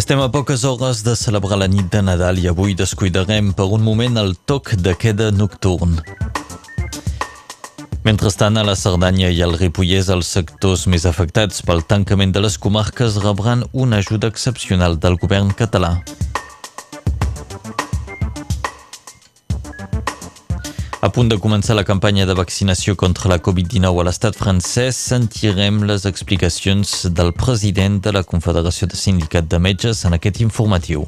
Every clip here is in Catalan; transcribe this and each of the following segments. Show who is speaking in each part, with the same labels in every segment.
Speaker 1: Estem a poques hores de celebrar la nit de Nadal i avui descuidarem per un moment el toc de queda nocturn. Mentrestant, a la Cerdanya i al Ripollès, els sectors més afectats pel tancament de les comarques rebran una ajuda excepcional del govern català. A punt de començar la campanya de vaccinació contra la Covid-19 a l'estat francès, sentirem les explicacions del president de la Confederació de Sindicat de Metges en aquest informatiu.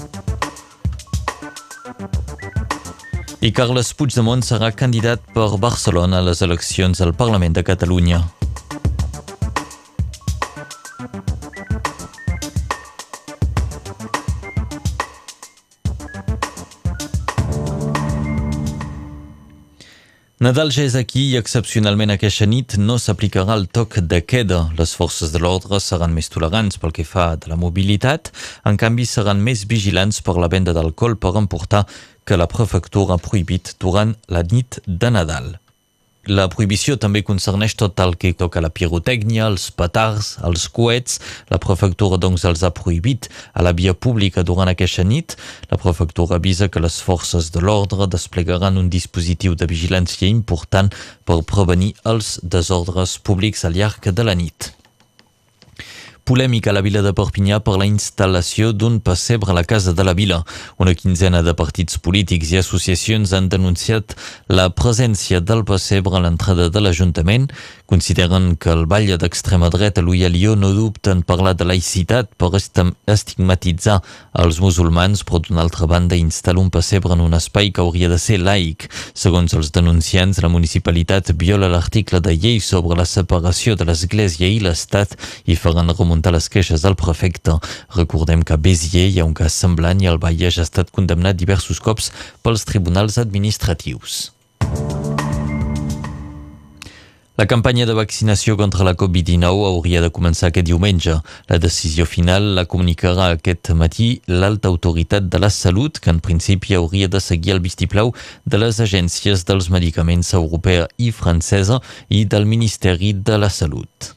Speaker 1: I Carles Puigdemont serà candidat per Barcelona a les eleccions al Parlament de Catalunya. Nadal ja és aquí i excepcionalment aquesta nit no s'aplicarà el toc de queda. Les forces de l'ordre seran més tolerants pel que fa de la mobilitat, en canvi seran més vigilants per la venda d'alcohol per emportar que la prefectura ha prohibit durant la nit de Nadal. La prohibició també concerneix tot el que toca la pirotècnia, els petards, els coets. La prefectura doncs els ha prohibit a la via pública durant aquesta nit. La prefectura avisa que les forces de l'ordre desplegaran un dispositiu de vigilància important per prevenir els desordres públics al llarg de la nit. Polèmica a la vila de Perpinyà per la instal·lació d'un pessebre a la Casa de la Vila. Una quinzena de partits polítics i associacions han denunciat la presència del pessebre a l'entrada de l'Ajuntament. Consideren que el ball d'extrema dreta Louis Alió no dubta en parlar de laïcitat per estigmatitzar els musulmans, però d'una altra banda instal·la un pessebre en un espai que hauria de ser laic. Segons els denunciants, la municipalitat viola l'article de llei sobre la separació de l'Església i l'Estat i faran remuntar remuntar les queixes del prefecte. Recordem que a Béziers hi ha un cas semblant i el ja ha estat condemnat diversos cops pels tribunals administratius. La campanya de vaccinació contra la Covid-19 hauria de començar aquest diumenge. La decisió final la comunicarà aquest matí l'alta autoritat de la salut, que en principi hauria de seguir el vistiplau de les agències dels medicaments europea i francesa i del Ministeri de la Salut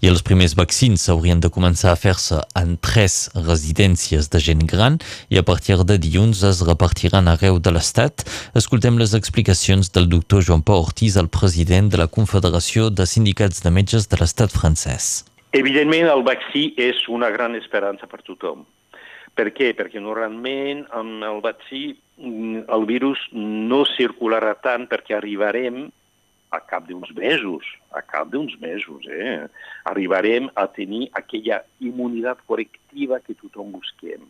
Speaker 1: i els primers vaccins haurien de començar a fer-se en tres residències de gent gran i a partir de dilluns es repartiran arreu de l'Estat. Escoltem les explicacions del doctor Joan Pau Ortiz, el president de la Confederació de Sindicats de Metges de l'Estat francès.
Speaker 2: Evidentment, el vaccí és una gran esperança per tothom. Per què? Perquè normalment amb el vaccí mm, el virus no circularà tant perquè arribarem a cap d'uns mesos, a cap d'uns mesos, eh? arribarem a tenir aquella immunitat correctiva que tothom busquem.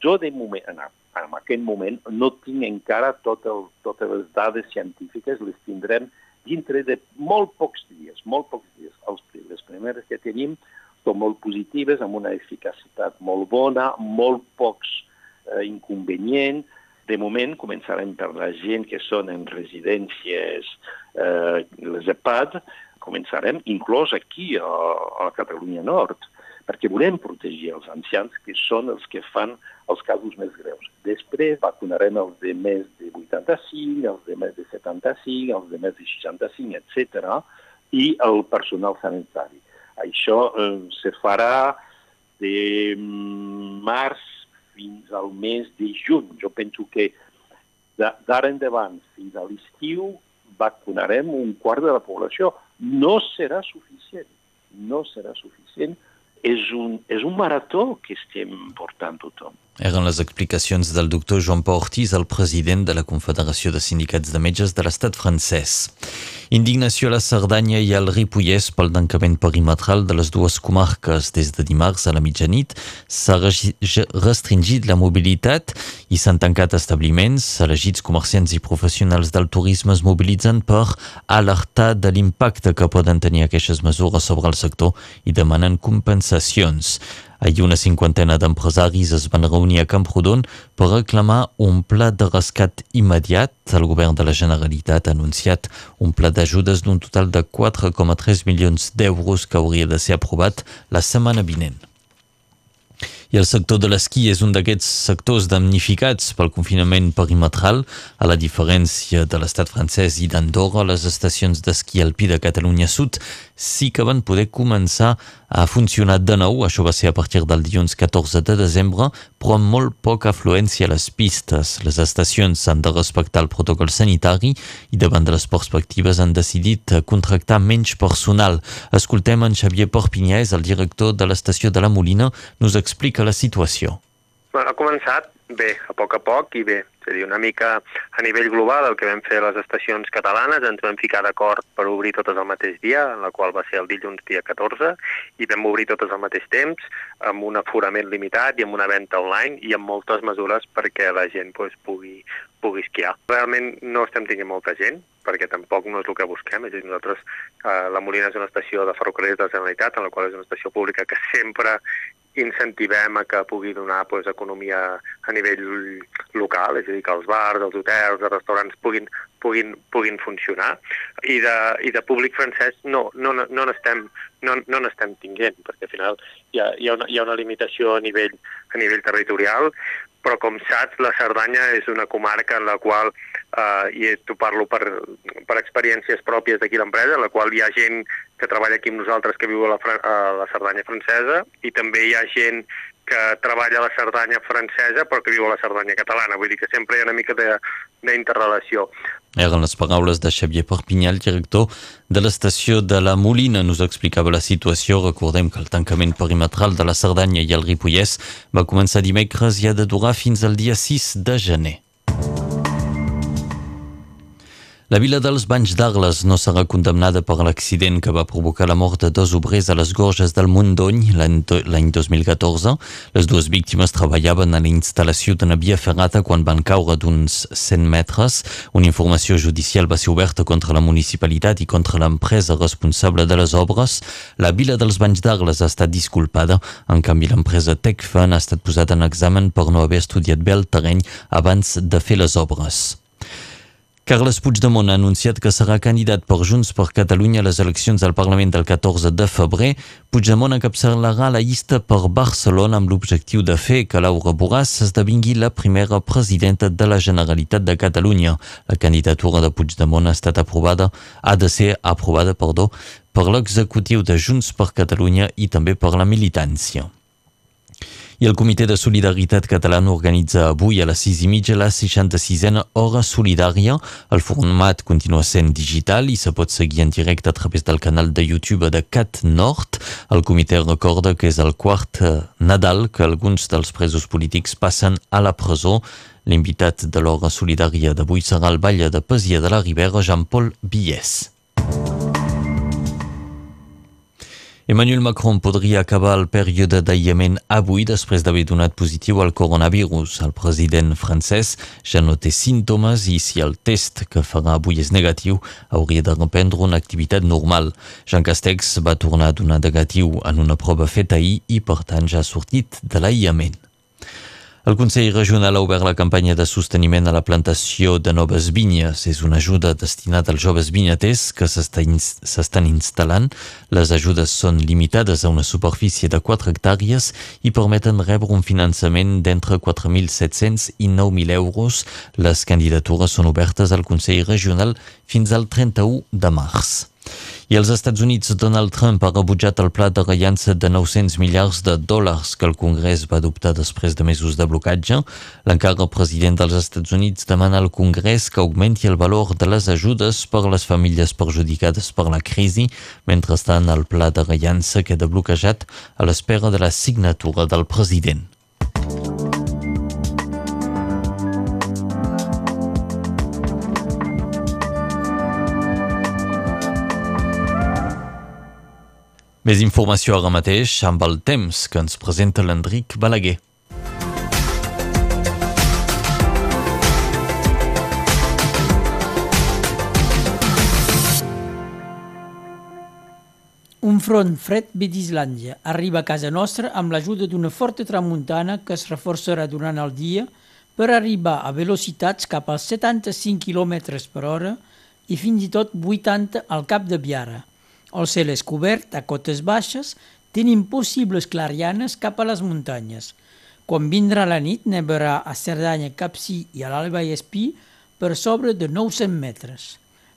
Speaker 2: Jo, de moment, en, en aquest moment, no tinc encara tot el, totes les dades científiques, les tindrem dintre de molt pocs dies, molt pocs dies. Els, les primeres que tenim són molt positives, amb una eficacitat molt bona, molt pocs eh, inconvenients, de moment començarem per la gent que són en residències, eh, les EPAD, començarem inclòs aquí a, a Catalunya Nord, perquè volem protegir els ancians que són els que fan els casos més greus. Després vacunarem els de més de 85, els de més de 75, els de més de 65, etc. i el personal sanitari. Això eh, se farà de mm, març fins al mes de juny. Jo penso que d'ara endavant fins a l'estiu vacunarem un quart de la població. No serà suficient, no serà suficient. És un, és un marató que estem portant tothom.
Speaker 1: Eren les explicacions del doctor Joan Pau Ortiz, el president de la Confederació de Sindicats de Metges de l'estat francès. Indignació a la Cerdanya i al Ripollès pel tancament perimetral de les dues comarques. Des de dimarts a la mitjanit s'ha restringit la mobilitat i s'han tancat establiments. Elegits comerciants i professionals del turisme es mobilitzen per alertar de l'impacte que poden tenir aquestes mesures sobre el sector i demanen compensacions. Ahir una cinquantena d'empresaris es van reunir a Camprodon per reclamar un pla de rescat immediat. El govern de la Generalitat ha anunciat un pla d'ajudes d'un total de 4,3 milions d'euros que hauria de ser aprovat la setmana vinent. I el sector de l'esquí és un d'aquests sectors damnificats pel confinament perimetral. A la diferència de l'estat francès i d'Andorra, les estacions d'esquí alpí de Catalunya Sud sí que van poder començar a funcionar de nou. Això va ser a partir del dilluns 14 de desembre, però amb molt poca afluència a les pistes. Les estacions han de respectar el protocol sanitari i davant de les perspectives han decidit contractar menys personal. Escoltem en Xavier Perpinyà, és el director de l'estació de la Molina, nos explica la situació?
Speaker 3: Bueno, ha començat bé, a poc a poc i bé. És a dir, una mica a nivell global el que vam fer les estacions catalanes, ens vam ficar d'acord per obrir totes al mateix dia, en la qual va ser el dilluns dia 14, i vam obrir totes al mateix temps, amb un aforament limitat i amb una venda online i amb moltes mesures perquè la gent pues, pugui, pugui esquiar. Realment no estem tinguent molta gent, perquè tampoc no és el que busquem, és a dir, nosaltres, eh, la Molina és una estació de ferrocarrils de la Generalitat, en la qual és una estació pública que sempre incentivem a que pugui donar pues, economia a nivell local, és a dir, que els bars, els hotels, els restaurants puguin, puguin, puguin funcionar. I de, i de públic francès no, no, no n'estem no, no n'estem tinguent, perquè al final hi ha, hi, ha una, hi ha una limitació a nivell, a nivell territorial, però com saps, la Cerdanya és una comarca en la qual, eh, i t'ho parlo per, per experiències pròpies d'aquí l'empresa, en la qual hi ha gent que treballa aquí amb nosaltres que viu a la, a la Cerdanya francesa i també hi ha gent que treballa a la Cerdanya francesa però que viu a la Cerdanya catalana. Vull dir que sempre hi ha una mica d'interrelació.
Speaker 1: Eren les paraules de Xavier Perpinyà, el director de l'estació de la Molina. Nos explicava la situació. Recordem que el tancament perimetral de la Cerdanya i el Ripollès va començar dimecres i ha de durar fins al dia 6 de gener. La vila dels Banys d'Arles no serà condemnada per l'accident que va provocar la mort de dos obrers a les gorges del Mundony l'any 2014. Les dues víctimes treballaven a la instal·lació d'una via ferrata quan van caure d'uns 100 metres. Una informació judicial va ser oberta contra la municipalitat i contra l'empresa responsable de les obres. La vila dels Banys d'Arles ha estat disculpada. En canvi, l'empresa Tecfan ha estat posada en examen per no haver estudiat bé el terreny abans de fer les obres. Carles Puigdemont ha anunciat que serà candidat per Junts per Catalunya a les eleccions del Parlament del 14 de febrer. Puigdemont encapçalarà la llista per Barcelona amb l'objectiu de fer que Laura Borràs esdevingui la primera presidenta de la Generalitat de Catalunya. La candidatura de Puigdemont ha estat aprovada, ha de ser aprovada, perdó, per l'executiu de Junts per Catalunya i també per la militància. I el Comitè de Solidaritat Català organitza avui a les 6 i mitja la 66a Hora Solidària. El format continua sent digital i se pot seguir en directe a través del canal de YouTube de Cat Nord. El comitè recorda que és el quart eh, Nadal que alguns dels presos polítics passen a la presó. L'invitat de l'Hora Solidària d'avui serà el ball de Pesia de la Ribera, Jean-Paul Bies. Emmanuel Macron podria acabar el període d'aïllament avui després d'haver donat positiu al coronavirus. El president francès ja no té símptomes i si el test que farà avui és negatiu, hauria de reprendre una activitat normal. Jean Castex va tornar a donar negatiu en una prova feta ahir i, per tant, ja ha sortit de l'aïllament. El Consell Regional ha obert la campanya de sosteniment a la plantació de noves vinyes. És una ajuda destinada als joves vinyaters que s'estan instal·lant. Les ajudes són limitades a una superfície de 4 hectàrees i permeten rebre un finançament d'entre 4.700 i 9.000 euros. Les candidatures són obertes al Consell Regional fins al 31 de març. I als Estats Units, Donald Trump ha rebutjat el pla de rellança de 900 miliards de dòlars que el Congrés va adoptar després de mesos de blocatge. L'encara president dels Estats Units demana al Congrés que augmenti el valor de les ajudes per a les famílies perjudicades per la crisi. Mentrestant, el pla de rellança queda bloquejat a l'espera de la signatura del president. Més informació ara mateix amb el temps que ens presenta l'Enric Balaguer.
Speaker 4: Un front fred ve d'Islàndia. Arriba a casa nostra amb l'ajuda d'una forta tramuntana que es reforçarà durant el dia per arribar a velocitats cap als 75 km per hora i fins i tot 80 al cap de Biara. El cel és cobert a cotes baixes tenim possibles clarianes cap a les muntanyes. Quan vindrà la nit, nevarà a Cerdanya, Capcí i a l'Alba i Espí per sobre de 900 metres.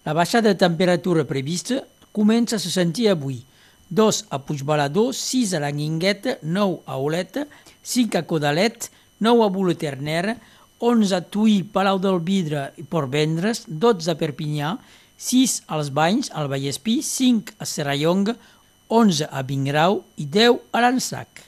Speaker 4: La baixada de temperatura prevista comença a se sentir avui. 2 a Puigbalador, 6 a la Guingueta, 9 a Oleta, 5 a Codalet, 9 a Boleternera, 11 a Tuí, Palau del Vidre i Port Vendres, 12 a Perpinyà, 6 als Banys, al Vallespí, 5 a Serrallonga, 11 a Vingrau i 10 a l'Ansac.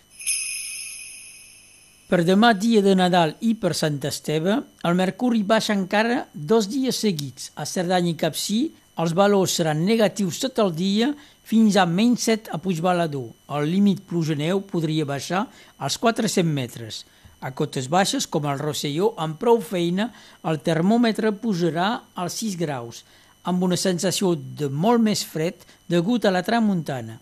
Speaker 4: Per demà, dia de Nadal i per Sant Esteve, el mercuri baixa encara dos dies seguits. A Cerdanya i Capcí, els valors seran negatius tot el dia fins a menys 7 a Puigbalador. El límit pluja-neu podria baixar als 400 metres. A cotes baixes, com el Rosselló, amb prou feina, el termòmetre pujarà als 6 graus, amb una sensació de molt més fred degut a la tramuntana.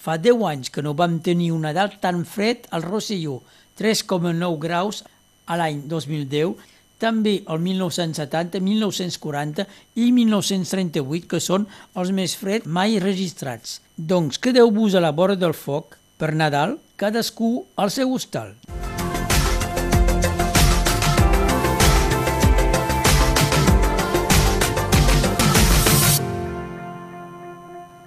Speaker 4: Fa 10 anys que no vam tenir un Nadal tan fred al Rosselló, 3,9 graus a l'any 2010, també el 1970, 1940 i 1938, que són els més freds mai registrats. Doncs quedeu-vos a la vora del foc per Nadal, cadascú al seu hostal.